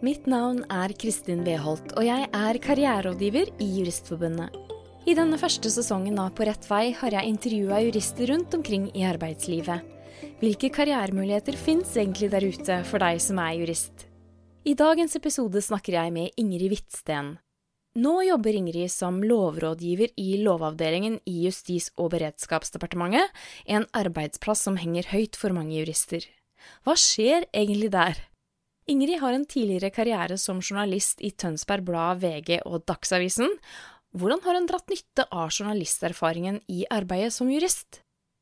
Mitt navn er Kristin Weholt, og jeg er karriererådgiver i Juristforbundet. I denne første sesongen av På rett vei har jeg intervjua jurister rundt omkring i arbeidslivet. Hvilke karrieremuligheter fins egentlig der ute for deg som er jurist? I dagens episode snakker jeg med Ingrid Hvitsten. Nå jobber Ingrid som lovrådgiver i Lovavdelingen i Justis- og beredskapsdepartementet, en arbeidsplass som henger høyt for mange jurister. Hva skjer egentlig der? Ingrid har en tidligere karriere som journalist i Tønsberg Blad, VG og Dagsavisen. Hvordan har hun dratt nytte av journalisterfaringen i arbeidet som jurist?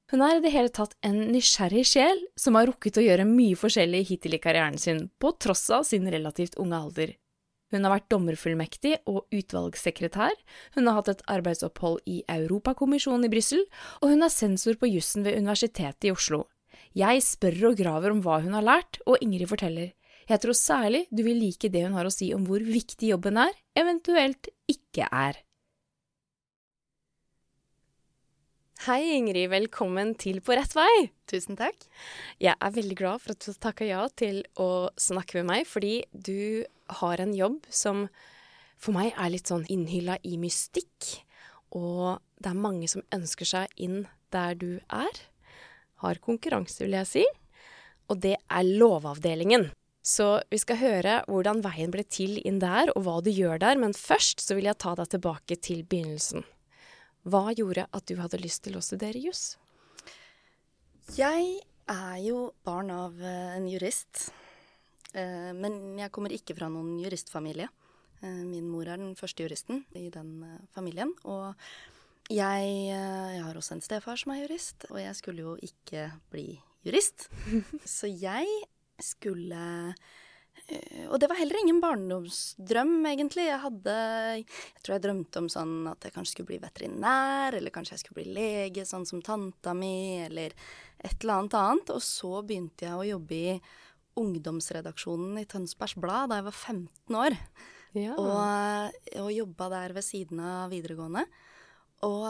Hun er i det hele tatt en nysgjerrig sjel som har rukket å gjøre mye forskjellig hittil i karrieren sin, på tross av sin relativt unge alder. Hun har vært dommerfullmektig og utvalgssekretær, hun har hatt et arbeidsopphold i Europakommisjonen i Brussel, og hun er sensor på jussen ved Universitetet i Oslo. Jeg spør og graver om hva hun har lært, og Ingrid forteller. Jeg tror særlig du vil like det hun har å si om hvor viktig jobben er, eventuelt ikke er. Hei, Ingrid. Velkommen til På rett vei. Tusen takk. Jeg er veldig glad for at du takka ja til å snakke med meg, fordi du har en jobb som for meg er litt sånn innhylla i mystikk. Og det er mange som ønsker seg inn der du er. Har konkurranse, vil jeg si. Og det er Lovavdelingen. Så vi skal høre hvordan veien ble til inn der, og hva du gjør der. Men først så vil jeg ta deg tilbake til begynnelsen. Hva gjorde at du hadde lyst til å studere juss? Jeg er jo barn av eh, en jurist. Eh, men jeg kommer ikke fra noen juristfamilie. Eh, min mor er den første juristen i den familien. Og jeg, jeg har også en stefar som er jurist, og jeg skulle jo ikke bli jurist. Så jeg skulle eh, og det var heller ingen barndomsdrøm, egentlig. Jeg hadde Jeg tror jeg drømte om sånn at jeg kanskje skulle bli veterinær, eller kanskje jeg skulle bli lege, sånn som tanta mi, eller et eller annet annet. Og så begynte jeg å jobbe i ungdomsredaksjonen i Tønsbergs Blad da jeg var 15 år. Ja. Og, og jobba der ved siden av videregående. Og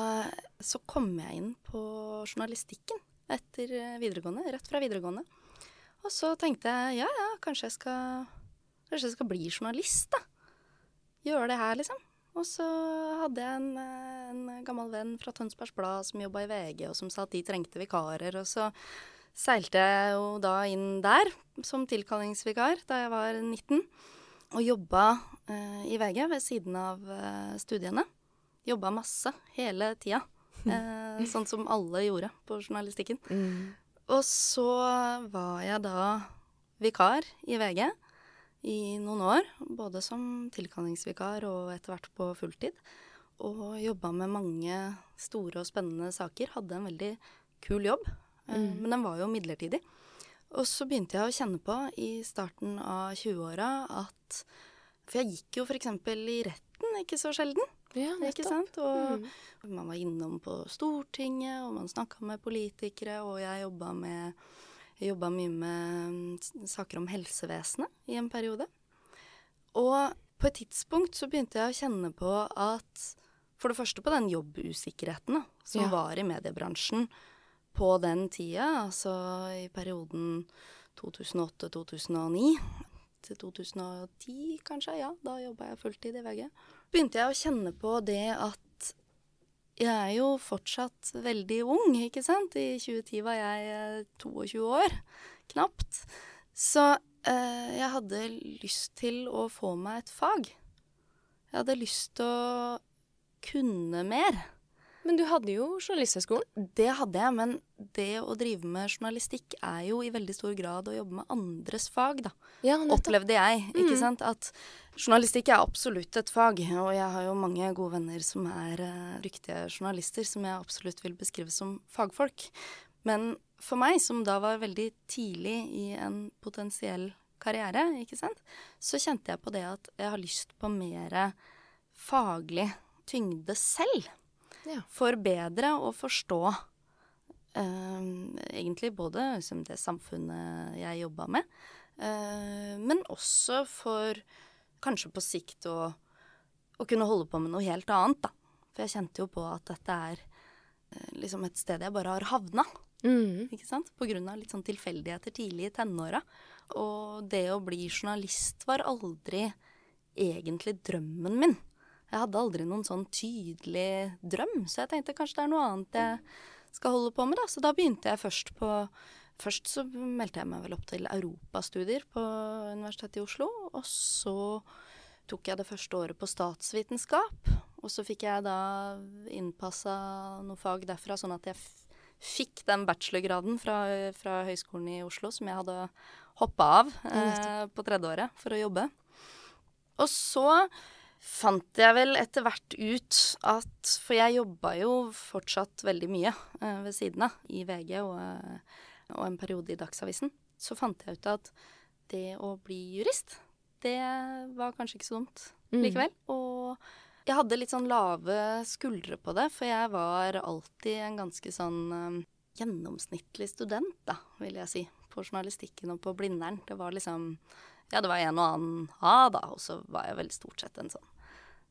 så kom jeg inn på journalistikken etter videregående, rett fra videregående. Og så tenkte jeg ja, ja, kanskje jeg skal, kanskje jeg skal bli journalist, da. Gjøre det her, liksom. Og så hadde jeg en, en gammel venn fra Tønsbergs Blad som jobba i VG, og som sa at de trengte vikarer. Og så seilte jeg jo da inn der som tilkallingsvikar da jeg var 19. Og jobba eh, i VG ved siden av eh, studiene. Jobba masse hele tida. Eh, sånn som alle gjorde på journalistikken. Mm. Og så var jeg da vikar i VG i noen år. Både som tilkallingsvikar og etter hvert på fulltid. Og jobba med mange store og spennende saker. Hadde en veldig kul jobb, eh, mm. men den var jo midlertidig. Og så begynte jeg å kjenne på i starten av 20-åra at For jeg gikk jo f.eks. i retten ikke så sjelden. Ja, ikke sant? Og mm. man var innom på Stortinget, og man snakka med politikere, og jeg jobba med jeg jobba mye med saker om helsevesenet i en periode. Og på et tidspunkt så begynte jeg å kjenne på at For det første på den jobbusikkerheten da, som ja. var i mediebransjen på den tida, altså i perioden 2008-2009 til 2010 kanskje, ja. Da jobba jeg fulltid i VG begynte jeg å kjenne på det at jeg er jo fortsatt veldig ung, ikke sant. I 2010 var jeg 22 eh, år, knapt. Så eh, jeg hadde lyst til å få meg et fag. Jeg hadde lyst til å kunne mer. Men du hadde jo Journalisthøgskolen? Det hadde jeg, men det å drive med journalistikk er jo i veldig stor grad å jobbe med andres fag, da. Ja, Opplevde jeg, ikke mm. sant. At journalistikk er absolutt et fag, og jeg har jo mange gode venner som er uh, dyktige journalister, som jeg absolutt vil beskrive som fagfolk. Men for meg, som da var veldig tidlig i en potensiell karriere, ikke sant, så kjente jeg på det at jeg har lyst på mer faglig tyngde selv. Ja. For bedre å forstå uh, egentlig både liksom, det samfunnet jeg jobba med, uh, men også for kanskje på sikt å, å, kunne holde på med noe helt annet, da. For jeg kjente jo på at dette er uh, liksom et sted jeg bare har havna. Mm. ikke sant? På grunn av litt sånn tilfeldigheter tidlig i tenåra. Og det å bli journalist var aldri egentlig drømmen min. Jeg hadde aldri noen sånn tydelig drøm, så jeg tenkte kanskje det er noe annet jeg skal holde på med, da. Så da begynte jeg først på Først så meldte jeg meg vel opp til europastudier på Universitetet i Oslo. Og så tok jeg det første året på statsvitenskap. Og så fikk jeg da innpassa noe fag derfra, sånn at jeg fikk den bachelorgraden fra, fra Høgskolen i Oslo som jeg hadde hoppa av eh, på tredjeåret for å jobbe. Og så fant jeg vel etter hvert ut at For jeg jobba jo fortsatt veldig mye eh, ved siden av i VG og, eh, og, en periode i Dagsavisen. Så fant jeg ut at det å bli jurist, det var kanskje ikke så dumt mm. likevel. Og jeg hadde litt sånn lave skuldre på det, for jeg var alltid en ganske sånn um, gjennomsnittlig student, da, vil jeg si. På journalistikken og på Blindern. Det var liksom Ja, det var en og annen A, da, og så var jeg vel stort sett en sånn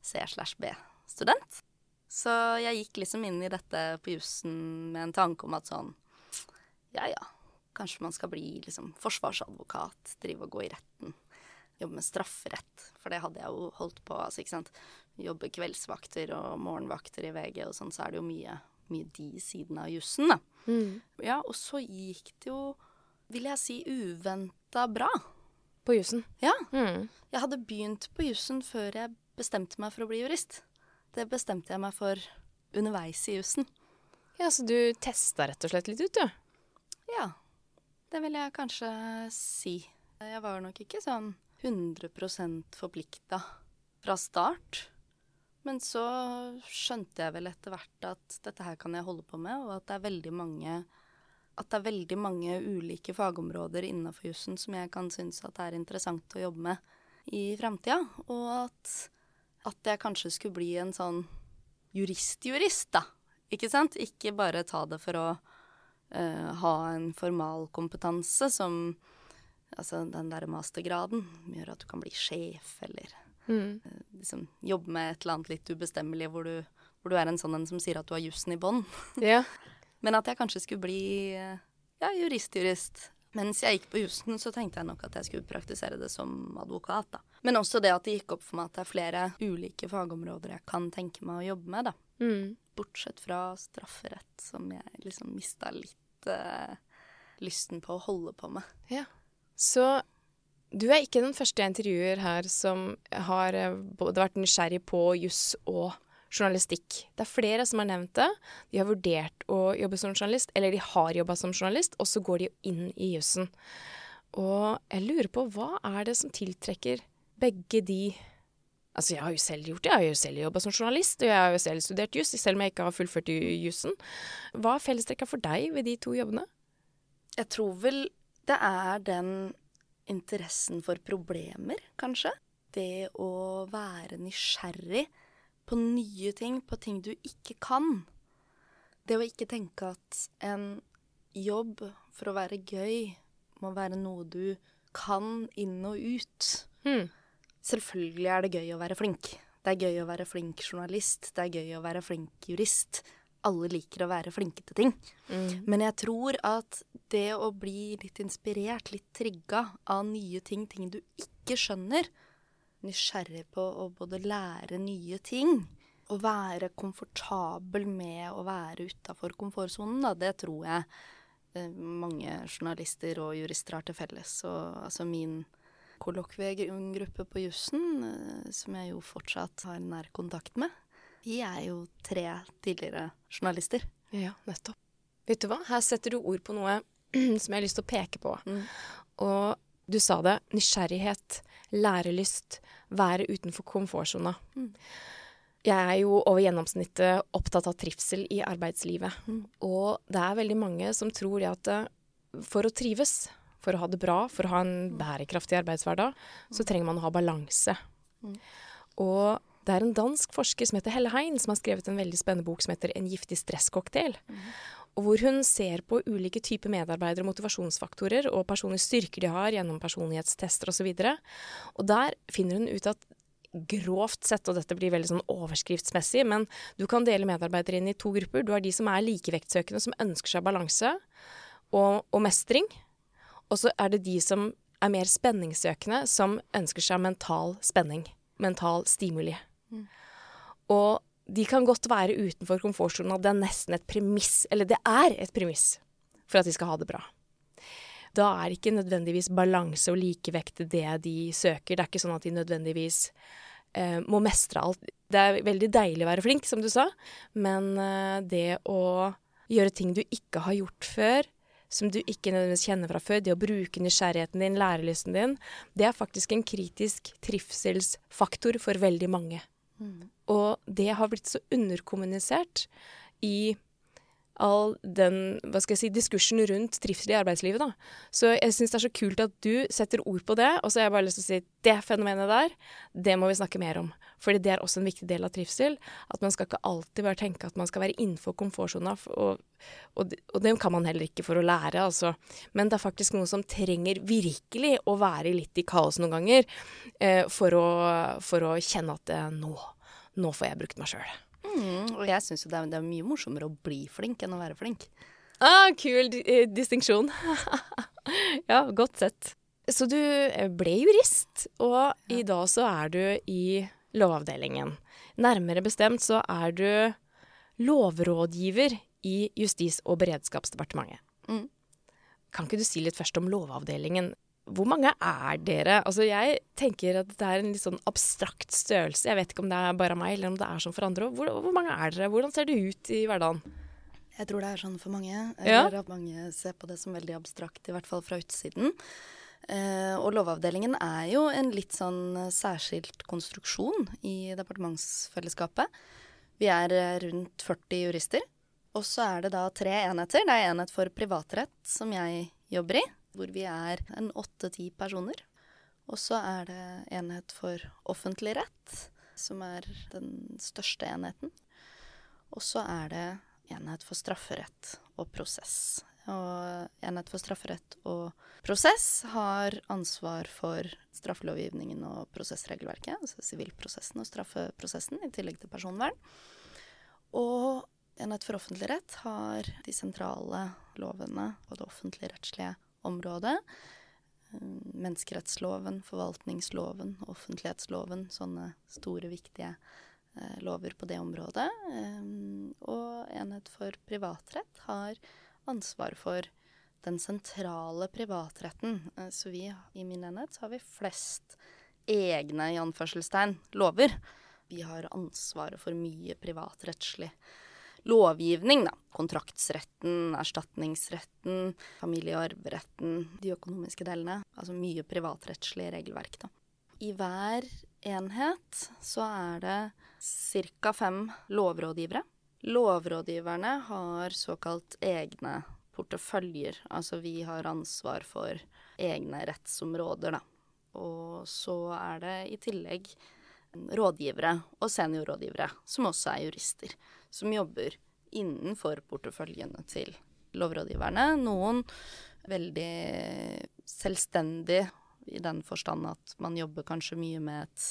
C slash B-student. Så jeg gikk liksom inn i dette på jussen med en tanke om at sånn Ja ja, kanskje man skal bli liksom forsvarsadvokat, drive og gå i retten. Jobbe med strafferett, for det hadde jeg jo holdt på. altså ikke sant, Jobbe kveldsvakter og morgenvakter i VG og sånn, så er det jo mye, mye de siden av jussen, da. Mm. Ja, og så gikk det jo, vil jeg si, uventa bra. På jussen? Ja. Mm. Jeg hadde begynt på jussen før jeg bestemte meg for å bli jurist. Det bestemte jeg meg for underveis i jussen. Ja, Så du testa rett og slett litt ut, du? Ja. Det vil jeg kanskje si. Jeg var nok ikke sånn 100% forplikta fra start. Men så skjønte jeg vel etter hvert at dette her kan jeg holde på med, og at det er veldig mange at det er veldig mange ulike fagområder innenfor jussen som jeg kan synes at er interessant å jobbe med i framtida. Og at at jeg kanskje skulle bli en sånn jurist-jurist, da. Ikke sant? Ikke bare ta det for å uh, ha en formalkompetanse som Altså den derre mastergraden gjør at du kan bli sjef, eller mm. uh, liksom jobbe med et eller annet litt ubestemmelig hvor du, hvor du er en sånn en som sier at du har jussen i bånn. Yeah. Men at jeg kanskje skulle bli uh, ja, jurist-jurist. Mens jeg gikk på jussen, så tenkte jeg nok at jeg skulle praktisere det som advokat, da. Men også det at det gikk opp for meg at det er flere ulike fagområder jeg kan tenke meg å jobbe med, da. Mm. Bortsett fra strafferett, som jeg liksom mista litt uh, lysten på å holde på med. Ja. Så du er ikke den første jeg intervjuer her som har eh, både vært nysgjerrig på juss og journalistikk. Det er flere som har nevnt det. De har vurdert å jobbe som journalist, eller de har jobba som journalist, og så går de jo inn i jussen. Og jeg lurer på hva er det som tiltrekker begge de Altså, jeg har jo selv gjort det. Jeg har jo selv jobba som journalist, og jeg har jo selv studert juss, selv om jeg ikke har fullført jussen. Hva er fellestrekka for deg ved de to jobbene? Jeg tror vel det er den interessen for problemer, kanskje. Det å være nysgjerrig på nye ting, på ting du ikke kan. Det å ikke tenke at en jobb for å være gøy må være noe du kan inn og ut. Mm. Selvfølgelig er det gøy å være flink. Det er gøy å være flink journalist. Det er gøy å være flink jurist. Alle liker å være flinke til ting. Mm. Men jeg tror at det å bli litt inspirert, litt trigga av nye ting, ting du ikke skjønner, nysgjerrig på å både lære nye ting og være komfortabel med å være utafor komfortsonen, da, det tror jeg eh, mange journalister og jurister har til felles. Og altså min kollokviegruppe på jussen, eh, som jeg jo fortsatt har nær kontakt med, de er jo tre tidligere journalister. Ja, nettopp. Vet du hva, her setter du ord på noe som jeg har lyst til å peke på. Mm. Og du sa det. Nysgjerrighet, lærelyst, være utenfor komfortsona. Mm. Jeg er jo over gjennomsnittet opptatt av trivsel i arbeidslivet. Mm. Og det er veldig mange som tror at eh, for å trives, for å ha det bra, for å ha en mm. bærekraftig arbeidshverdag, så mm. trenger man å ha balanse. Mm. Og det er en dansk forsker som heter Helle Hein, som har skrevet en veldig spennende bok som heter En giftig stresscocktail. Mm og hvor hun ser på ulike typer medarbeidere motivasjonsfaktorer og personlige styrker de har gjennom personlighetstester osv. Og, så og der finner hun ut at grovt sett, og dette blir veldig sånn overskriftsmessig, men du kan dele medarbeidere inn i to grupper. Du har de som er likevektsøkende, som ønsker seg balanse og, og mestring. Og så er det de som er mer spenningssøkende, som ønsker seg mental spenning. Mental stimuli. Mm. Og de kan godt være utenfor komfortsonen, og det er nesten et premiss, eller det er et premiss, for at de skal ha det bra. Da er det ikke nødvendigvis balanse og likevekt det de søker. Det er ikke sånn at de nødvendigvis eh, må mestre alt. Det er veldig deilig å være flink, som du sa, men eh, det å gjøre ting du ikke har gjort før, som du ikke nødvendigvis kjenner fra før, det å bruke nysgjerrigheten din, lærelysten din, det er faktisk en kritisk trivselsfaktor for veldig mange. Mm. Og det har blitt så underkommunisert i all den hva skal jeg si, diskursen rundt trivsel i arbeidslivet. da. Så jeg syns det er så kult at du setter ord på det, og så har jeg bare lyst til å si det fenomenet der, det må vi snakke mer om. Fordi det er også en viktig del av trivsel. At man skal ikke alltid bare tenke at man skal være innenfor komfortsona, og, og, og, det kan man heller ikke for å lære, altså. Men det er faktisk noe som trenger virkelig å være litt i kaos noen ganger, eh, for, å, for, å, kjenne at eh, nå, nå får jeg brukt meg sjøl. Mm, og jeg syns jo det er, det er, mye morsommere å bli flink enn å være flink. Ah, kul eh, distinksjon. ja, godt sett. Så du eh, ble jurist, og ja. i dag så er du i Lovavdelingen. Nærmere bestemt så er du lovrådgiver i Justis- og beredskapsdepartementet. Mm. Kan ikke du si litt først om Lovavdelingen? Hvor mange er dere? Altså, jeg tenker at det er en litt sånn abstrakt størrelse. Jeg vet ikke om det er bare meg, eller om det er sånn for andre. Hvor, hvor mange er dere? Hvordan ser det ut i hverdagen? Jeg tror det er sånn for mange. Eller ja. at mange ser på det som veldig abstrakt, i hvert fall fra utsiden. Eh, og Lovavdelingen er jo en litt sånn særskilt konstruksjon i departementsfellesskapet. Vi er eh, rundt 40 jurister. Og så er det da tre enheter. Det er enhet for privatrett, som jeg jobber i hvor vi er en åtte-ti personer. Og så er det enhet for offentlig rett, som er den største enheten. Og så er det enhet for strafferett og prosess. Og enhet for strafferett og prosess har ansvar for straffelovgivningen og prosessregelverket, altså sivilprosessen og straffeprosessen, i tillegg til personvern. Og enhet for offentlig rett har de sentrale lovene og det offentligrettslige området. Eh, menneskerettsloven, forvaltningsloven, offentlighetsloven. Sånne store, viktige eh, lover på det området. Eh, og Enhet for privatrett har ansvar for den sentrale privatretten. Eh, så vi i min enhet så har vi flest egne i anførselstegn lover. Vi har ansvaret for mye privatrettslig lovgivning, da. Kontraktsretten, erstatningsretten, familie- og arveretten, de økonomiske delene. Altså mye privatrettslig regelverk, da. I hver enhet så er det ca. fem lovrådgivere. Lovrådgiverne har såkalt egne porteføljer. Altså vi har ansvar for egne rettsområder, da. Og så er det i tillegg rådgivere og seniorrådgivere, som også er jurister, som jobber innenfor porteføljene til lovrådgiverne. Noen veldig selvstendig i den forstand at man jobber kanskje mye med et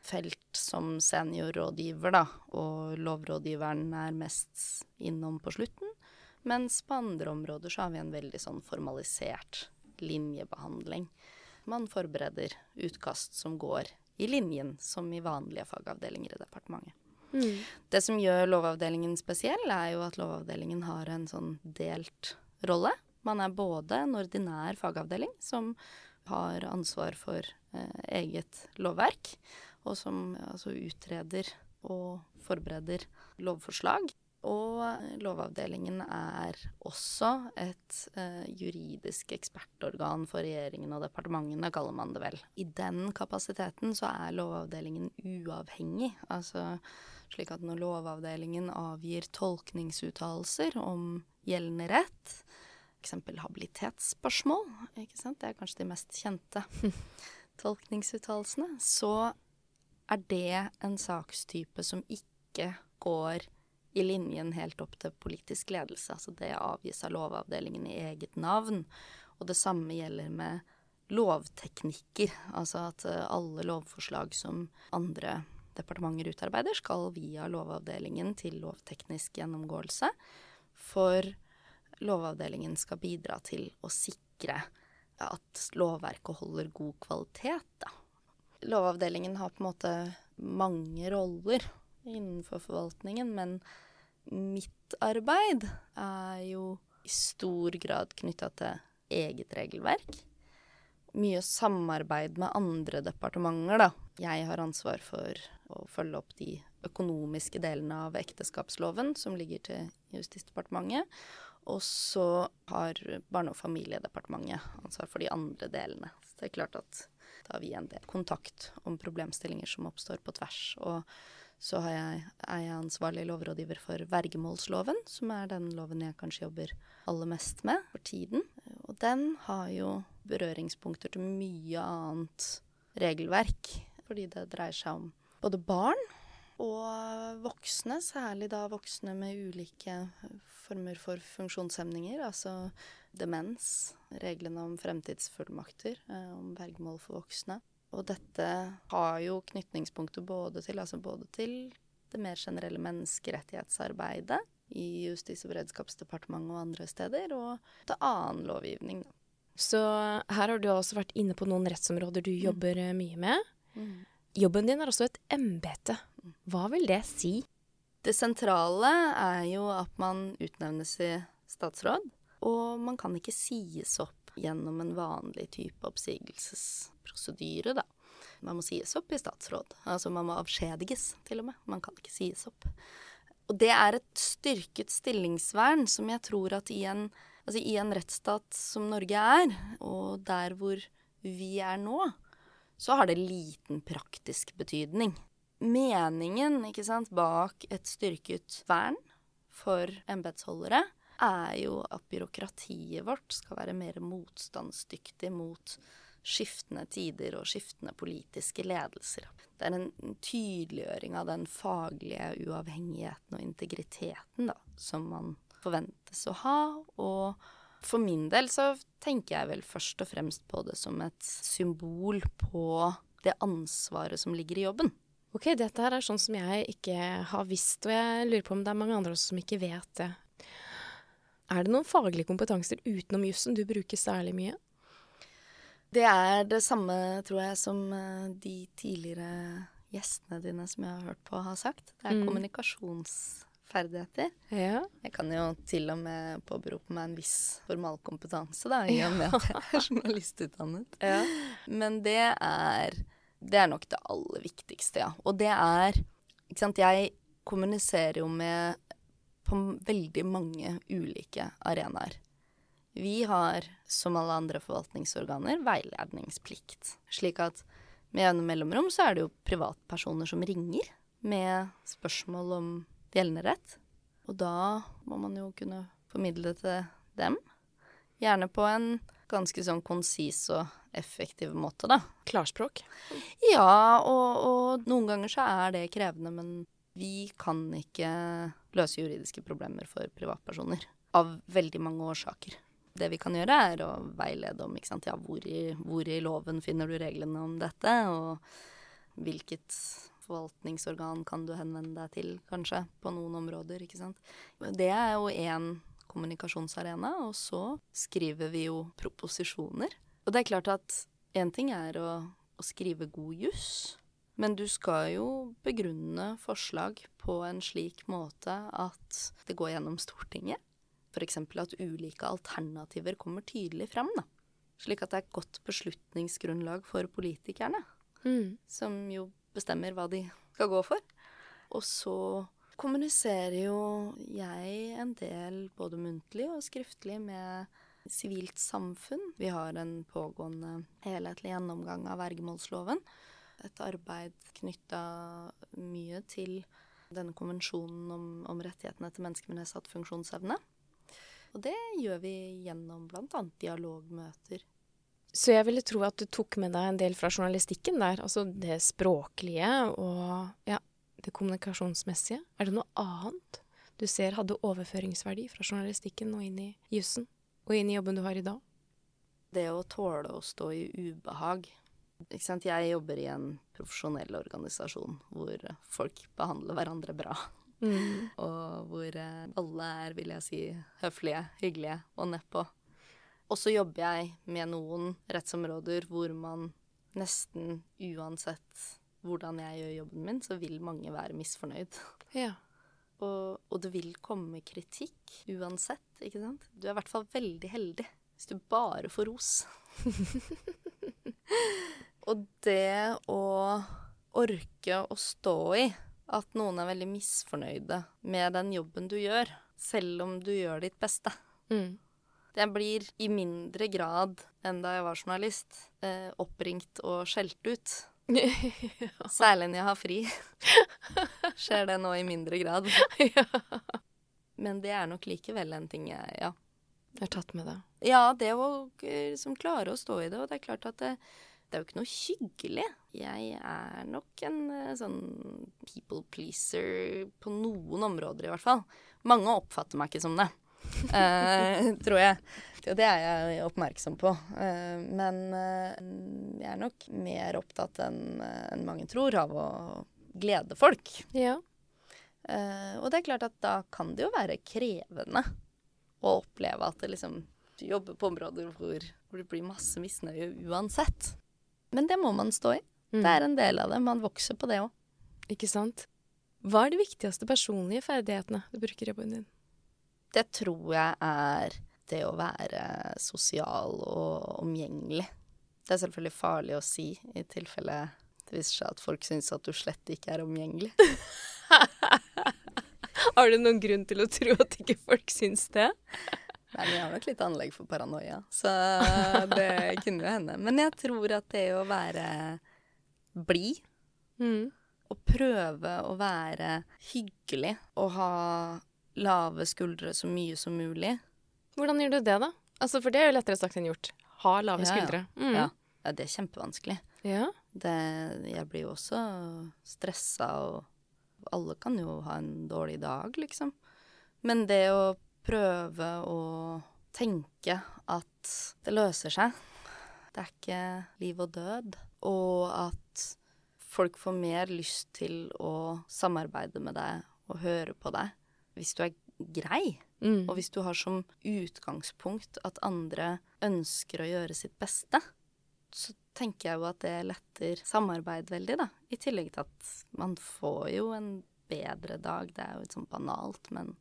felt som seniorrådgiver, da, og lovrådgiveren er mest innom på slutten. Mens på andre områder så har vi en veldig sånn formalisert linjebehandling. Man forbereder utkast som går i linjen som i vanlige fagavdelinger i departementet. Mm. Det som gjør Lovavdelingen spesiell, er jo at Lovavdelingen har en sånn delt rolle. Man er både en ordinær fagavdeling som har ansvar for eh, eget lovverk, og som altså utreder og forbereder lovforslag. Og Lovavdelingen er også et eh, juridisk ekspertorgan for regjeringen og departementene, kaller man det vel. I den kapasiteten så er Lovavdelingen uavhengig. Altså slik at når Lovavdelingen avgir tolkningsuttalelser om gjeldende rett, f.eks. habilitetsspørsmål, det er kanskje de mest kjente tolkningsuttalelsene, så er det en sakstype som ikke går i linjen helt opp til politisk ledelse. Altså det avgis av Lovavdelingen i eget navn. Og det samme gjelder med lovteknikker. Altså at eh, alle lovforslag som andre departementer utarbeider, skal via Lovavdelingen til lovteknisk gjennomgåelse. For Lovavdelingen skal bidra til å sikre at lovverket holder god kvalitet, da. Lovavdelingen har på en måte mange roller innenfor forvaltningen, men mitt arbeid er jo i stor grad knytta til eget regelverk. Mye samarbeid med andre departementer, da. Jeg har ansvar for å følge opp de økonomiske delene av ekteskapsloven som ligger til Justisdepartementet. Og så har Barne- og familiedepartementet ansvar for de andre delene. Så det er klart at da har vi en del kontakt om problemstillinger som oppstår på tvers. Og så jeg, er jeg ansvarlig lovrådgiver for vergemålsloven, som er den loven jeg kanskje jobber aller mest med for tiden. Og den har jo berøringspunkter til mye annet regelverk, fordi det dreier seg om både barn og voksne, særlig da voksne med ulike former for funksjonshemninger, altså demens, reglene om fremtidsfullmakter, eh, om vergemål for voksne. Og dette har jo knytningspunkter både til, altså både til det mer generelle menneskerettighetsarbeidet i Justis- og beredskapsdepartementet og andre steder, og til annen lovgivning. Så her har du også vært inne på noen rettsområder du mm. jobber mm. mye med. Mm. Jobben din er også et embete. Hva vil det si? Det sentrale er jo at man utnevnes i statsråd, og man kan ikke sies opp gjennom en vanlig type oppsigelsesprosedyre, da. Man må sies opp i statsråd. Altså man må avskjediges, til og med. Man kan ikke sies opp. Og det er et styrket stillingsvern som jeg tror at i en, altså i en rettsstat som Norge er, og der hvor vi er nå, så har det liten praktisk betydning. Meningen sant, bak et styrket vern for embetsholdere er jo at byråkratiet vårt skal være mer motstandsdyktig mot skiftende tider og skiftende politiske ledelser. Det er en tydeliggjøring av den faglige uavhengigheten og integriteten da, som man forventes å ha. Og for min del så tenker jeg vel først og fremst på det som et symbol på det ansvaret som ligger i jobben. Ok, dette her er sånn som jeg ikke har visst, og jeg lurer på om det er mange andre også som ikke vet det. Er det noen faglige kompetanser utenom jussen du bruker særlig mye? Det er det samme, tror jeg, som eh, de tidligere gjestene dine som jeg har hørt på, har sagt. Det er mm. Kommunikasjonsferdigheter. Ja. Jeg kan jo til og med påberope meg en viss formalkompetanse, da, i og med at jeg er journalistutdannet. Ja. Men det er, det er nok det aller viktigste, ja. Og det er Ikke sant, jeg kommuniserer jo med på veldig mange ulike arenaer. Vi har, som alle andre forvaltningsorganer, veiledningsplikt. Slik at med jevne mellomrom så er det jo privatpersoner som ringer med spørsmål om gjeldende rett. Og da må man jo kunne formidle det til dem. Gjerne på en ganske sånn konsis og effektiv måte, da. Klarspråk? Ja, og, og noen ganger så er det krevende, men vi kan ikke løse juridiske problemer for privatpersoner. Av veldig mange årsaker. Det vi kan gjøre, er å veilede om sant, ja, hvor, i, hvor, i, loven finner du reglene om dette, og hvilket forvaltningsorgan kan du henvende deg til, kanskje, på noen områder. ikke sant. Det er jo én kommunikasjonsarena, og så skriver vi jo proposisjoner. Og det er klart at én ting er å, å skrive god juss, men du skal jo begrunne forslag på en slik måte at det går gjennom Stortinget. F.eks. at ulike alternativer kommer tydelig frem. Da. Slik at det er et godt beslutningsgrunnlag for politikerne. Mm. Som jo bestemmer hva de skal gå for. Og så kommuniserer jo jeg en del både muntlig og skriftlig med sivilt samfunn. Vi har en pågående helhetlig gjennomgang av vergemålsloven et arbeid knytta mye til denne konvensjonen om, om, rettighetene til mennesker med nedsatt funksjonsevne. Og det gjør vi gjennom bl.a. dialogmøter. Så jeg ville tro at du tok med deg en del fra journalistikken der. Altså det språklige og ja, det kommunikasjonsmessige. Er det noe annet du ser hadde overføringsverdi fra journalistikken og inn i jussen? Og inn i jobben du har i dag? Det å tåle å stå i ubehag. Ikke sant? Jeg jobber i en profesjonell organisasjon hvor folk behandler hverandre bra. Mm. Og hvor eh, alle er, vil jeg si, høflige, hyggelige og nedpå. Og så jobber jeg med noen rettsområder hvor man nesten uansett hvordan jeg gjør jobben min, så vil mange være misfornøyd. Ja. Og, og det vil komme kritikk uansett, ikke sant? Du er i hvert fall veldig heldig hvis du bare får ros. og det å orke å stå i at noen er veldig misfornøyde med den jobben du gjør, selv om du gjør ditt beste. Mm. Jeg blir i mindre grad enn da jeg var journalist, eh, oppringt og skjelt ut. Særlig når jeg har fri. Skjer det nå i mindre grad. Men det er nok likevel en ting jeg Ja, Jeg har tatt med det. ja det å eh, liksom klare å stå i det. Og det er klart at det, det er jo ikke noe hyggelig. Jeg er nok en eh, sånn people pleaser på noen områder, i hvert fall. Mange oppfatter meg ikke som det. Eh, tror jeg. Og det er jeg oppmerksom på. Eh, men eh, jeg er nok mer opptatt enn mange tror av å glede folk. Ja. Og det er klart at da kan det jo være krevende å oppleve at det liksom du jobber på områder hvor, hvor det blir masse misnøye uansett. Men det må man stå i. Mm. Det er en del av det. Man vokser på det òg. Ikke sant? Hva er de viktigste personlige ferdighetene du bruker i jobben din? Det tror jeg er det å være sosial og omgjengelig. Det er selvfølgelig farlig å si i tilfelle det viser seg at folk syns at du slett ikke er omgjengelig. Har du noen grunn til å tro at ikke folk syns det? Nei, men jeg har nok litt anlegg for paranoia, så det kunne jo hende. Men jeg tror at det å være blid Mm. og prøve å være hyggelig og ha lave skuldre så mye som mulig Hvordan gjør du det, da? Altså, For det er jo lettere sagt enn gjort. Ha lave Ja, ja. skuldre. Mm. ja, ja, det er kjempevanskelig. Ja. Det, jeg blir jo også stressa, og alle kan jo ha en dårlig dag, liksom. Men det å prøve å tenke at det løser seg Det er ikke liv og død. Og at folk får mer lyst til å samarbeide med deg og høre på deg hvis du er grei. Mm. Og hvis du har som utgangspunkt at andre ønsker å gjøre sitt beste, så tenker jeg jo at det letter samarbeid veldig, da. I tillegg til at man får jo en bedre dag. Det er jo litt sånn banalt, men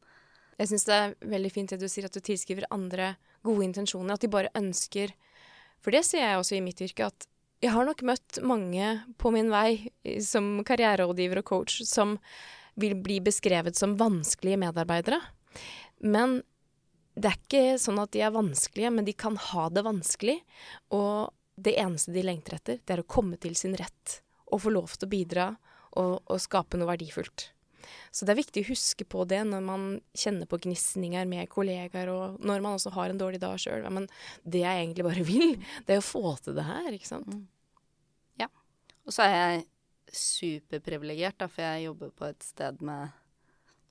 Jeg syns det er veldig fint det du sier, at du tilskriver andre gode intensjoner. At de bare ønsker For det ser jeg også i mitt yrke, at jeg har nok møtt mange på min vei som karriererådgiver og coach som vil bli beskrevet som vanskelige medarbeidere. Men det er ikke sånn at de er vanskelige, men de kan ha det vanskelig. Og det eneste de lengter etter, det er å komme til sin rett og få lov til å bidra og, og skape noe verdifullt. Så det er viktig å huske på det når man kjenner på gnisninger med kollegaer, og når man også har en dårlig dag sjøl. Men det jeg egentlig bare vil, det er å få til det her, ikke sant. Ja. Og så er jeg superprivilegert, for jeg jobber på et sted med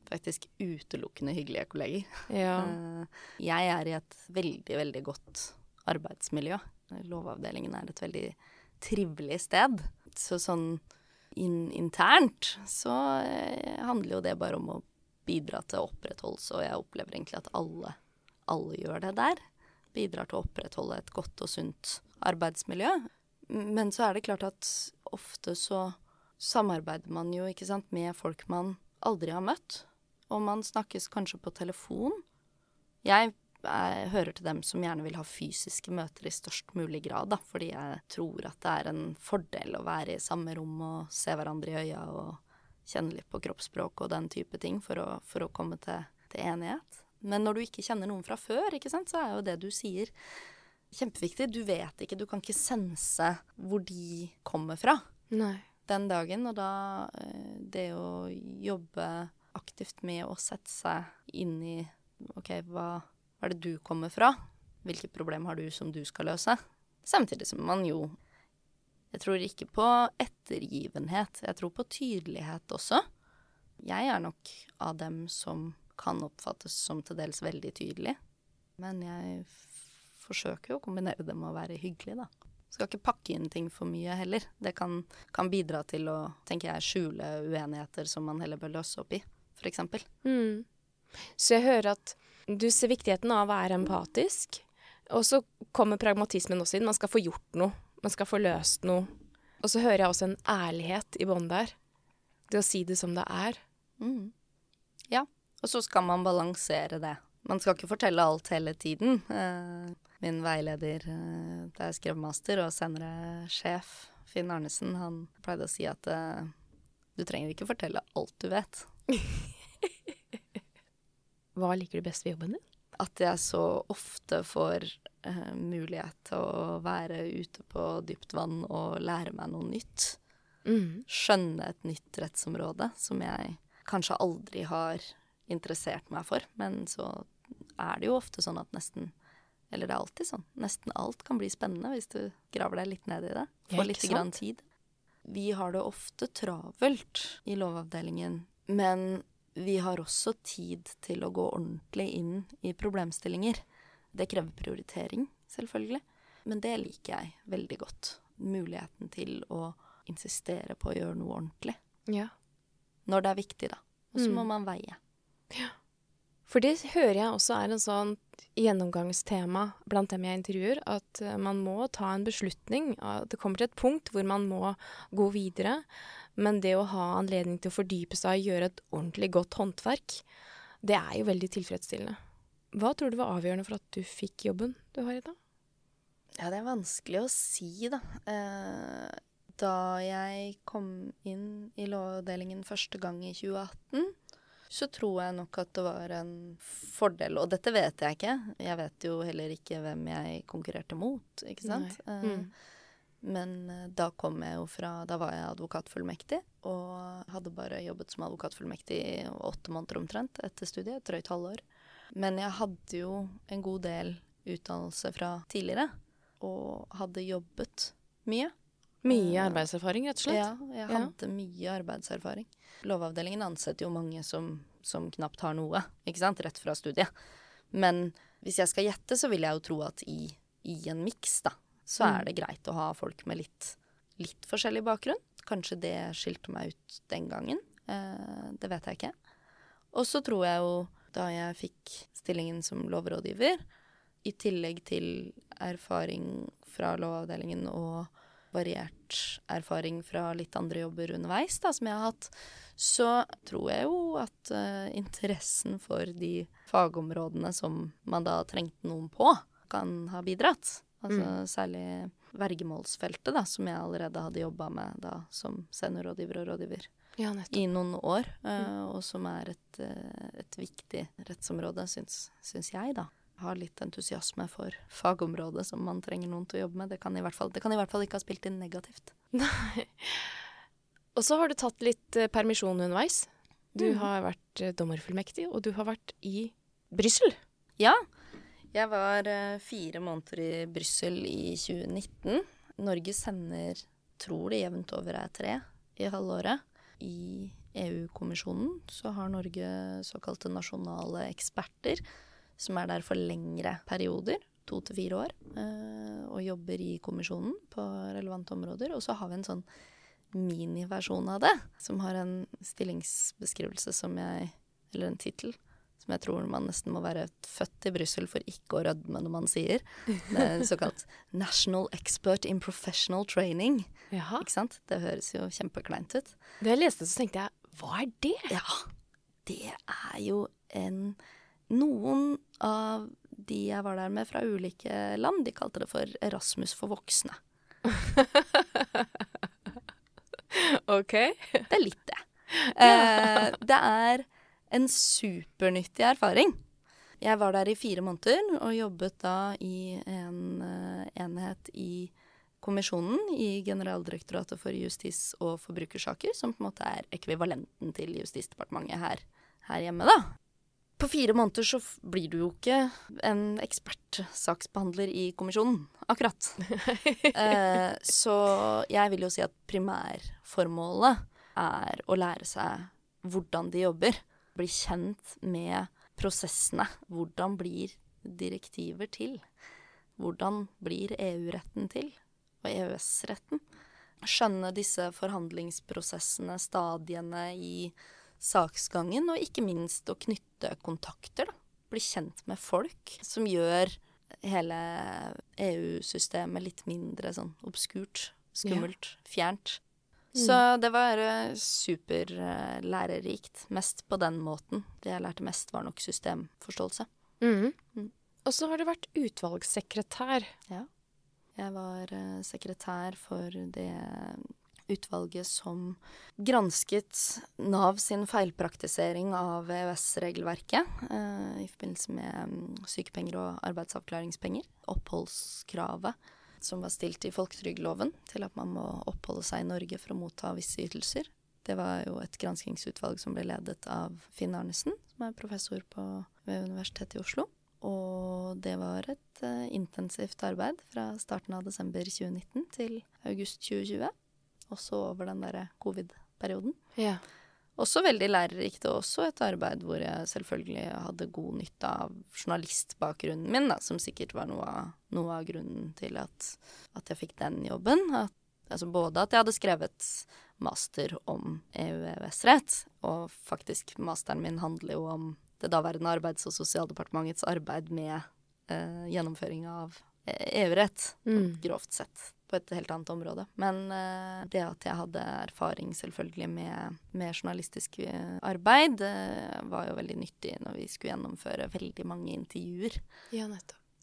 faktisk utelukkende hyggelige kolleger. Ja. Eh, Jeg er i et veldig, veldig godt arbeidsmiljø. Lovavdelingen er et veldig trivelig sted. Så sånn in internt så eh, handler jo det bare om å bidra til opprettholdelse, og jeg opplever egentlig at alle, alle gjør det der. Bidrar til å opprettholde et godt og sunt arbeidsmiljø. Men så er det klart at ofte så samarbeider man jo, ikke sant, med folk man aldri har møtt. Og man snakkes kanskje på telefon. Jeg jeg hører til dem som gjerne vil ha fysiske møter i størst mulig grad, da, fordi jeg tror at det er en fordel å være i samme rom og se hverandre i øya og kjenne litt på kroppsspråk og den type ting for å, for å komme til, til enighet. Men når du ikke kjenner noen fra før, sant, så er jo det du sier kjempeviktig. Du vet ikke, du kan ikke sense hvor de kommer fra Nei. Den dagen, og da eh, det å jobbe aktivt med å sette seg inn i OK, hva, hva er det du kommer fra? Hvilke problem har du som du skal løse? Samtidig som man jo Jeg tror ikke på ettergivenhet. Jeg tror på tydelighet også. Jeg er nok av dem som kan oppfattes som til dels veldig tydelig. Men jeg forsøker jo å kombinere det med å være hyggelig, da. Skal ikke pakke inn ting for mye heller. Det kan, kan bidra til å, tenker jeg, skjule uenigheter som man heller bør løse opp i, f.eks. Mm. Så jeg hører at du ser viktigheten av å være empatisk, og så kommer pragmatismen også inn. Man skal få gjort noe. Man skal få løst noe. Og så hører jeg også en ærlighet i bånn der. Det å si det som det er. Mm. Ja. Og så skal man balansere det. Man skal ikke fortelle alt hele tiden. Eh, min veileder eh, da jeg skrev master, og senere sjef, Finn Arnesen, han pleide å si at eh, du trenger ikke fortelle alt du vet. Hva liker du best ved jobben din? At jeg så ofte får eh, mulighet til å være ute på dypt vann og lære meg noe nytt. Mm. Skjønne et nytt rettsområde som jeg kanskje aldri har interessert meg for. Men så er det jo ofte sånn at nesten Eller det er alltid sånn. Nesten alt kan bli spennende hvis du graver deg litt ned i det. Ja, Får litt grann tid. Vi har det ofte travelt i Lovavdelingen, men vi har også tid til å gå ordentlig inn i problemstillinger. Det krever prioritering, selvfølgelig. Men det liker jeg veldig godt. Muligheten til å insistere på å gjøre noe ordentlig. Ja. Når det er viktig, da. Og så Mm. må man veie. For det hører jeg også er en sånn gjennomgangstema blant dem jeg intervjuer, at eh, man må ta en beslutning. Det kommer til et punkt hvor man må gå videre. Men det å ha anledning til å fordype seg og gjøre et ordentlig godt håndverk, det er jo veldig tilfredsstillende. Hva tror du var avgjørende for at du fikk jobben du har i dag? Ja, det er vanskelig å si, da. Eh, da jeg kom inn i Lovavdelingen første gang i 2018, så tror jeg nok at det var en fordel. Og dette vet jeg ikke. Jeg vet jo heller ikke hvem jeg konkurrerte mot, ikke sant. Eh, Mm. Men eh, da kom jeg jo fra Da var jeg advokatfullmektig, og hadde bare jobbet som advokatfullmektig i åtte måneder omtrent etter studiet. Et drøyt halvår. Men jeg hadde jo en god del utdannelse fra tidligere, og hadde jobbet mye. Mye Eh, arbeidserfaring, rett og slett. Ja, jeg Ja. mye arbeidserfaring. Lovavdelingen ansetter jo mange som, som knapt har noe, ikke sant, rett fra studiet. Men hvis jeg skal gjette, så vil jeg jo tro at i, i en miks, da, så Mm. er det greit å ha folk med litt, litt forskjellig bakgrunn. Kanskje det skilte meg ut den gangen. Eh, det vet jeg ikke. Og så tror jeg jo, da jeg fikk stillingen som lovrådgiver, i tillegg til erfaring fra Lovavdelingen og variert erfaring fra litt andre jobber underveis da, som jeg har hatt, så tror jeg jo at uh, interessen for de fagområdene som man da trengte noen på, kan ha bidratt. Altså særlig vergemålsfeltet, da, som jeg allerede hadde jobba med da som seniorrådgiver og rådgiver Ja, i noen år, eh, og som er et, eh, et viktig rettsområde, syns, syns jeg, da. Har litt entusiasme for fagområdet som man trenger noen til å jobbe med. Det kan i hvert fall, det kan i hvert fall ikke ha spilt inn negativt. Nei. Og så har du tatt litt eh, permisjon underveis. Du mm. har vært eh, dommerfullmektig, og du har vært i Brussel. Ja, jeg var eh, fire måneder i Brussel i 2019. Norge sender, tror det jevnt over er tre i halvåret. I EU-kommisjonen så har Norge såkalte nasjonale eksperter, som er der for lengre perioder, to til fire år, eh, og jobber i kommisjonen på relevante områder. Og så har vi en sånn miniversjon av det, som har en stillingsbeskrivelse som jeg Eller en tittel som jeg tror man nesten må være født i Brussel for ikke å rødme når man sier. Det er såkalt 'National Expert in Professional Training'. Jaha. Ikke sant? Det høres jo kjempekleint ut. Da jeg leste det, så tenkte jeg hva er det? Ja, det er jo en Noen av de jeg var der med fra ulike land, de kalte det for Erasmus for voksne. Ok. Det er litt det. Eh, det er en supernyttig erfaring. Jeg var der i fire måneder og jobbet da i en eh, enhet i kommisjonen i Generaldirektoratet for justis- og forbrukersaker, som på en måte er ekvivalenten til Justisdepartementet her, her hjemme, da. På fire måneder så blir du jo ikke en ekspertsaksbehandler i kommisjonen, akkurat. Eh, så jeg vil jo si at primærformålet er å lære seg hvordan de jobber. Bli kjent med prosessene. Hvordan blir direktiver til? hvordan blir EU-retten til, og EØS-retten? Skjønne disse forhandlingsprosessene, stadiene i saksgangen, og ikke minst å knytte kontakter, da. Bli kjent med folk som gjør hele EU-systemet litt mindre sånn obskurt, skummelt, ja. fjernt. Mm. Så det var uh, superlærerikt. Mest på den måten. Det jeg lærte mest, var nok systemforståelse. Mm. Mm. Og så har du vært utvalgssekretær. Ja. Jeg var uh, sekretær for det utvalget som gransket Nav sin feilpraktisering av EØS-regelverket eh, i forbindelse med um, sykepenger og arbeidsavklaringspenger. Oppholdskravet som var stilt i folketrygdloven til at man må oppholde seg i Norge for å motta visse ytelser. Det var jo et granskingsutvalg som ble ledet av Finn Arnesen, som er professor på, ved Universitetet i Oslo. Og det var et uh, intensivt arbeid fra starten av desember 2019 til august 2020. Også over den derre covid-perioden. Ja. Også veldig lærerikt, og også et arbeid hvor jeg selvfølgelig hadde god nytte av journalistbakgrunnen min, da, som sikkert var noe av, noe av grunnen til at, at, jeg fikk den jobben. At, altså både at jeg hadde skrevet master om EU-EØS-rett, og faktisk masteren min handler jo om det daværende Arbeids- og sosialdepartementets arbeid med eh, gjennomføring av EU-rett, mm. grovt sett på et helt annet område. Men uh, det at jeg hadde erfaring selvfølgelig med, med journalistisk eh, arbeid, uh, var jo veldig nyttig når vi skulle gjennomføre veldig mange intervjuer ja,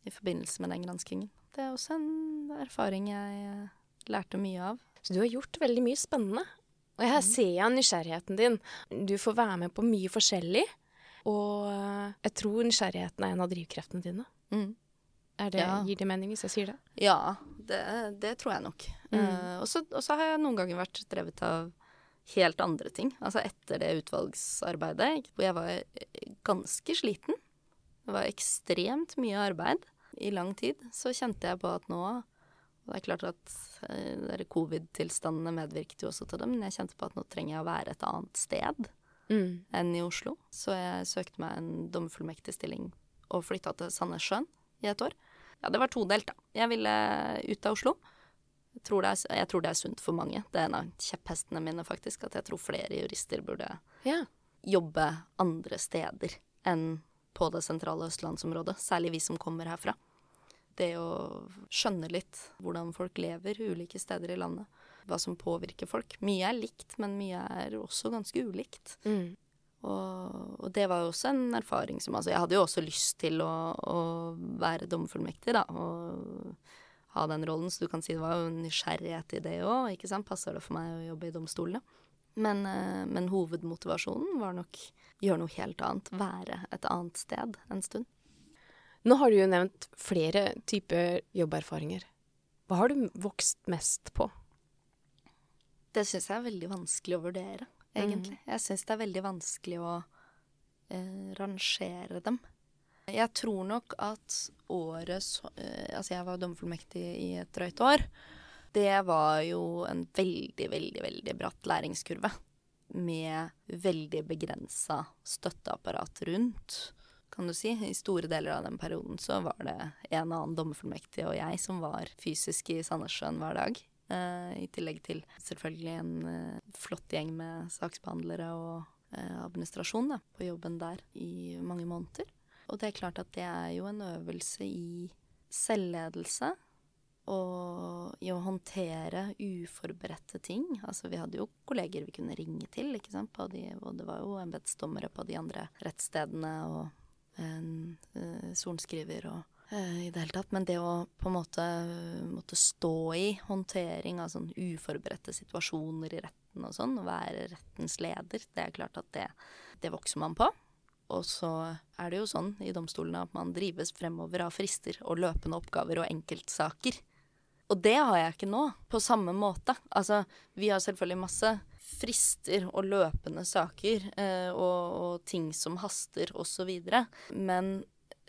i forbindelse med den granskingen. Det er også en erfaring jeg lærte mye av. Så du har gjort veldig mye spennende. Og her mm. ser jeg nysgjerrigheten din. Du får være med på mye forskjellig. Og jeg tror nysgjerrigheten er en av drivkreftene dine. Mm. Det, ja. Gir det mening hvis jeg sier det? Ja, det, det tror jeg nok. Mm. Uh, og så har jeg noen ganger vært drevet av helt andre ting. Altså etter det utvalgsarbeidet, hvor jeg var eh, ganske sliten. Det var ekstremt mye arbeid i lang tid. Så kjente jeg på at nå Og det er klart at uh, covid-tilstandene medvirket jo også til det, men jeg kjente på at nå trenger jeg å være et annet sted mm. enn i Oslo. Så jeg søkte meg en dommerfullmektig stilling og flytta til Sandnessjøen i et år. Ja, det var todelt, da. Jeg ville ut av Oslo. Jeg tror, er, jeg tror, det er, sunt for mange. Det er en av kjepphestene mine, faktisk. At jeg tror flere jurister burde ja. jobbe andre steder enn på det sentrale østlandsområdet. Særlig vi som kommer herfra. Det å skjønne litt hvordan folk lever ulike steder i landet. Hva som påvirker folk. Mye er likt, men mye er også ganske ulikt. Mm. Og, og, det var jo også en erfaring som Altså, jeg hadde jo også lyst til å, å være dommerfullmektig, da, og ha den rollen, så du kan si det var jo en nysgjerrighet i det òg, ikke sant. Passer det for meg å jobbe i domstolene? Men, eh, men hovedmotivasjonen var nok gjøre noe helt annet. Være et annet sted en stund. Nå har du jo nevnt flere typer jobberfaringer. Hva har du vokst mest på? Det syns jeg er veldig vanskelig å vurdere egentlig. Mm. Jeg syns det er veldig vanskelig å eh, rangere dem. Jeg tror nok at året så, eh, Altså, jeg var dommerfullmektig i et drøyt år. Det var jo en veldig, veldig, veldig bratt læringskurve. Med veldig begrensa støtteapparat rundt, kan du si. I store deler av den perioden så var det en annen dommerfullmektig og jeg som var fysisk i Sandnessjøen hver dag. Uh, I tillegg til selvfølgelig en uh, flott gjeng med saksbehandlere og uh, administrasjon da, på jobben der i mange måneder. Og det er klart at det er jo en øvelse i selvledelse og i å håndtere uforberedte ting. Altså vi hadde jo kolleger vi kunne ringe til, ikke sant. De, og det var jo embetsdommere på de andre rettsstedene og en sorenskriver og Eh, i det hele tatt. Men det å på en måte måtte stå i håndtering av sånn uforberedte situasjoner i retten og sånn, og være rettens leder, det er klart at det, det vokser man på. Og så er det jo sånn i domstolene at man drives fremover av frister og løpende oppgaver og enkeltsaker. Og det har jeg ikke nå, på samme måte. Altså, vi har selvfølgelig masse frister og løpende saker eh, og, og, ting som haster osv. Men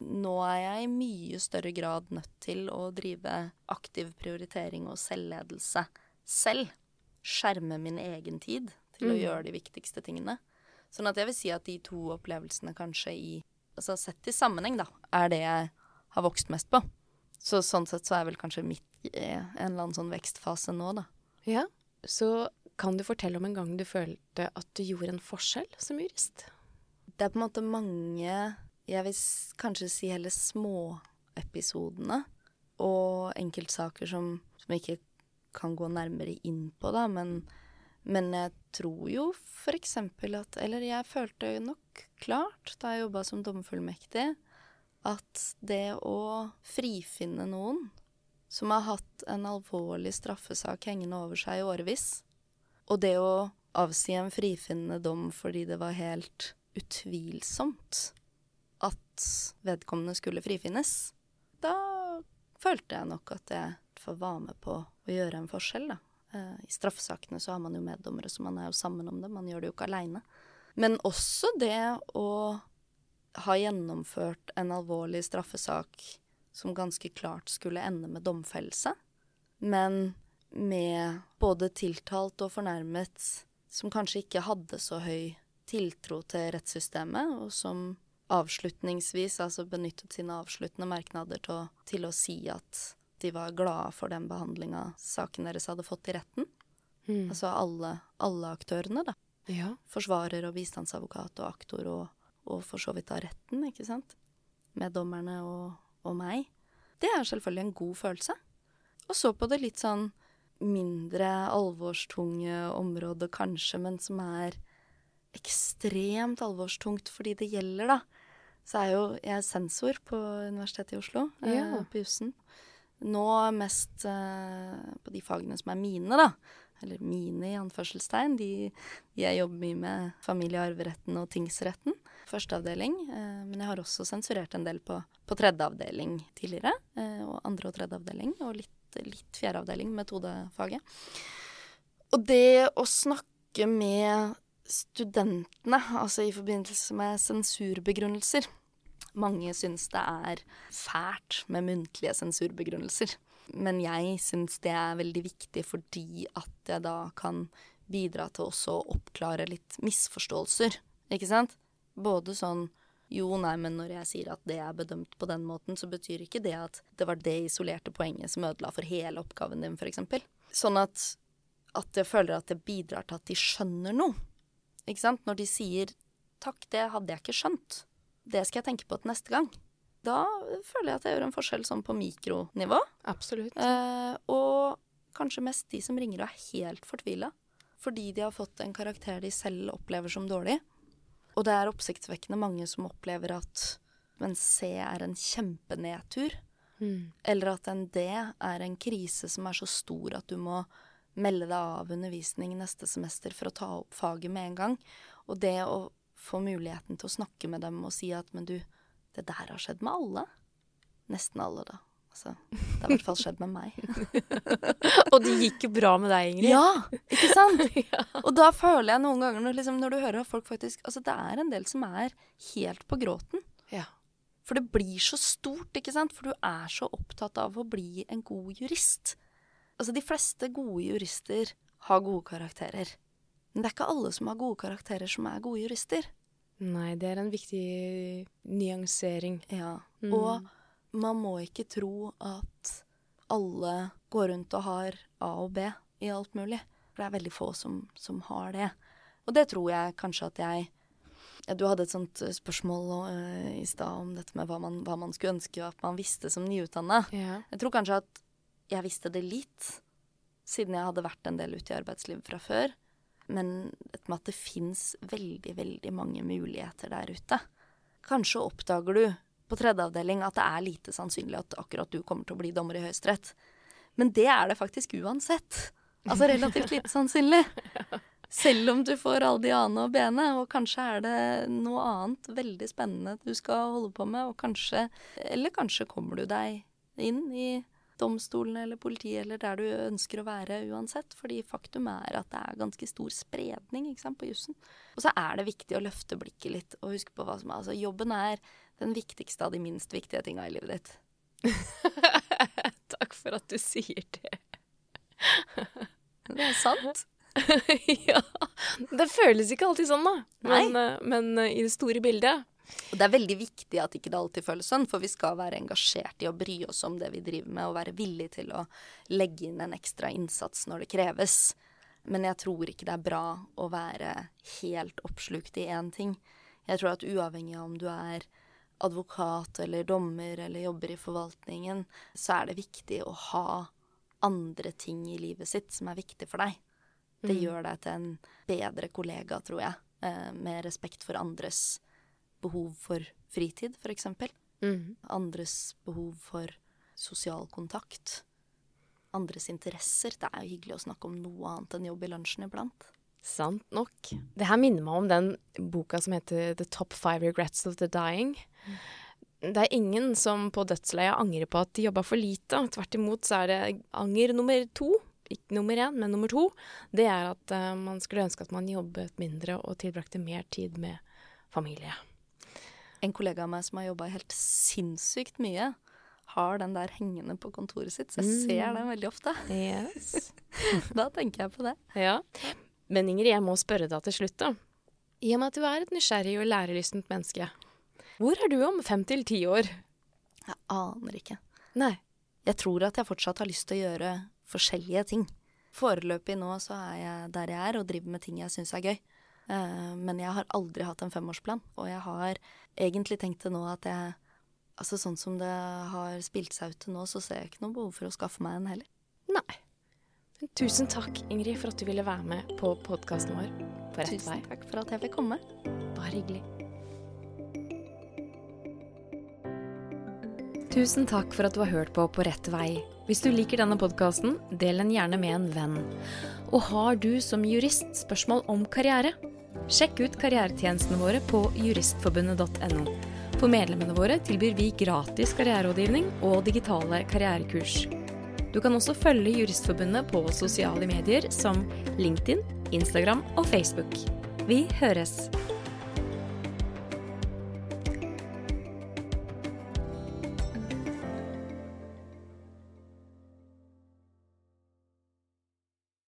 nå er jeg i mye større grad nødt til å drive aktiv prioritering og selvledelse selv. Skjerme min egen tid til mm. å gjøre de viktigste tingene. Sånn at jeg vil si at de to opplevelsene kanskje i Altså sett i sammenheng, da, er det jeg har vokst mest på. Så sånn sett så er jeg vel kanskje midt i en eller annen sånn vekstfase nå, da. Ja. Så kan du fortelle om en gang du følte at du gjorde en forskjell som jurist? Det er på en måte mange, jeg vil kanskje si heller småepisodene, og enkeltsaker som, som jeg ikke kan gå nærmere inn på, da, men, men jeg tror jo f.eks. at Eller jeg følte nok klart da jeg jobba som dommerfullmektig, at det å frifinne noen som har hatt en alvorlig straffesak hengende over seg i årevis, og det å avsi en frifinnende dom fordi det var helt utvilsomt vedkommende skulle frifinnes, da følte jeg nok at jeg får være med på å gjøre en forskjell, da. Eh, I straffesakene så har man jo meddommere, så man er jo sammen om det. Man gjør det jo ikke aleine. Men også det å ha gjennomført en alvorlig straffesak som ganske klart skulle ende med domfellelse, men med både tiltalt og fornærmet som kanskje ikke hadde så høy tiltro til rettssystemet, og som avslutningsvis altså benyttet sine avsluttende merknader til å, til å si at de var glade for den behandlinga saken deres hadde fått i retten. Mm. Altså alle, alle aktørene, da. Ja. Forsvarer og bistandsadvokat og aktor og, og for så vidt av retten, ikke sant. Meddommerne og, og meg. Det er selvfølgelig en god følelse. Og så på det litt sånn mindre alvorstunge området kanskje, men som er ekstremt alvorstungt fordi det gjelder, da. Så er jo jeg sensor på Universitetet i Oslo, Ja. eh, på jussen. Nå mest eh, på de fagene som er mine, da. Eller mine, i anførselstegn. De, de jeg jobber mye med familie- og arveretten og tingsretten. Første avdeling. Eh, men jeg har også sensurert en del på, på tredje avdeling tidligere. Og andre og tredje avdeling. Og litt, litt fjerde avdeling, metodefaget. Og det å snakke med studentene, altså i forbindelse med sensurbegrunnelser Mange syns det er fælt med muntlige sensurbegrunnelser. Men jeg syns det er veldig viktig fordi at jeg da kan bidra til også å oppklare litt misforståelser, ikke sant? Både sånn jo, nei, men når jeg sier at det er bedømt på den måten, så betyr ikke det at det var det isolerte poenget som ødela for hele oppgaven din, f.eks. Sånn at, at jeg føler at det bidrar til at de skjønner noe. Ikke sant? Når de sier 'takk, det hadde jeg ikke skjønt', det skal jeg tenke på til neste gang. Da føler jeg at jeg gjør en forskjell sånn på mikronivå. Absolutt. Eh, og kanskje mest de som ringer og er helt fortvila fordi de har fått en karakter de selv opplever som dårlig. Og det er oppsiktsvekkende mange som opplever at en C er en kjempenedtur. Mm. Eller at en D er en krise som er så stor at du må melde deg av undervisning neste semester for å ta opp faget med en gang. Og det å få muligheten til å snakke med dem og si at men du, det der har skjedd med alle. Nesten alle, da. Altså, det har i hvert fall skjedd med meg. Og det gikk jo bra med deg, Ingrid. Ja, ikke sant? Og da føler jeg noen ganger når, liksom, når du hører at folk faktisk Altså, det er en del som er helt på gråten. Ja. For det blir så stort, ikke sant? For du er så opptatt av å bli en god jurist. Altså, de fleste gode jurister har gode karakterer. Men det er ikke alle som har gode karakterer, som er gode jurister. Nei, det er en viktig nyansering. Ja. Mm. Og man må ikke tro at alle går rundt og har A og B i alt mulig. For det er veldig få som, som har det. Og det tror jeg kanskje at jeg ja, Du hadde et sånt eh, spørsmål uh, i stad om dette med hva man, hva man skulle ønske at man visste som nyutdanna. Ja. Jeg tror kanskje at jeg visste det litt, siden jeg hadde vært en del ute i arbeidslivet fra før. Men at det fins veldig, veldig mange muligheter der ute. Kanskje oppdager du på tredje avdeling at det er lite sannsynlig at akkurat du kommer til å bli dommer i Høyesterett. Men det er det faktisk uansett. Altså relativt lite sannsynlig. Selv om du får alle de ane og bene, og kanskje er det noe annet veldig spennende du skal holde på med, og kanskje Eller kanskje kommer du deg inn i domstolene eller politiet eller der du ønsker å være uansett. Fordi faktum er at det er ganske stor spredning sant, på jussen. Og så er det viktig å løfte blikket litt og huske på hva som er Altså, jobben er den viktigste av de minst viktige tinga i livet ditt. Takk for at du sier det. Det er sant. ja. Det føles ikke alltid sånn, da. Men, eh, men eh, i det store bildet Og det er veldig viktig at ikke det alltid føles sånn, for vi skal være engasjert i å bry oss om det vi driver med, og være villig til å legge inn en ekstra innsats når det kreves. Men jeg tror ikke det er bra å være helt oppslukt i én ting. Jeg tror at uavhengig av om du er advokat eller dommer eller jobber i forvaltningen, så er det viktig å ha andre ting i livet sitt som er viktig for deg. Det mm. gjør deg til en bedre kollega, tror jeg, eh, med respekt for andres behov for fritid, f.eks. Mm. Andres behov for sosial kontakt. Andres interesser. Det er jo hyggelig å snakke om noe annet enn jobb i lunsjen iblant. Sant nok. Det her minner meg om den boka som heter The Top Five Regrets of the Dying. Mm. Det er ingen som på dødsleiet angrer på at de jobba for lite. Tvert imot så er det anger nummer to. Ikke nummer én, men nummer to. Det er at uh, man skulle ønske at man jobbet mindre og tilbrakte mer tid med familie en kollega av meg som har jobba helt sinnssykt mye, har den der hengende på kontoret sitt, så jeg mm. ser den veldig ofte. Yes. da tenker jeg på det. Ja. Men Ingrid, jeg må spørre deg til slutt, da. I og med at du er et nysgjerrig og lærelystent menneske, hvor er du om fem til ti år? Jeg aner ikke. Nei. Jeg tror at jeg fortsatt har lyst til å gjøre forskjellige ting. Foreløpig nå så er jeg der jeg er og driver med ting jeg syns er gøy. Uh, men jeg har aldri hatt en femårsplan, og jeg har egentlig tenkt det nå at jeg Altså sånn som det har spilt seg ut til nå, så ser jeg ikke noe behov for å skaffe meg en heller. Nei. Men tusen takk, Ingrid, for at du ville være med på podkasten vår på rett tusen vei. Tusen takk for at jeg fikk komme. Bare hyggelig. Tusen takk for at du har hørt på På rett vei. Hvis du liker denne podkasten, del den gjerne med en venn. Og har du som jurist spørsmål om karriere? Sjekk ut karrieretjenestene våre på juristforbundet.no. For medlemmene våre tilbyr vi gratis karriererådgivning og digitale karrierekurs. Du kan også følge Juristforbundet på sosiale medier som LinkedIn, Instagram og Facebook. Vi høres!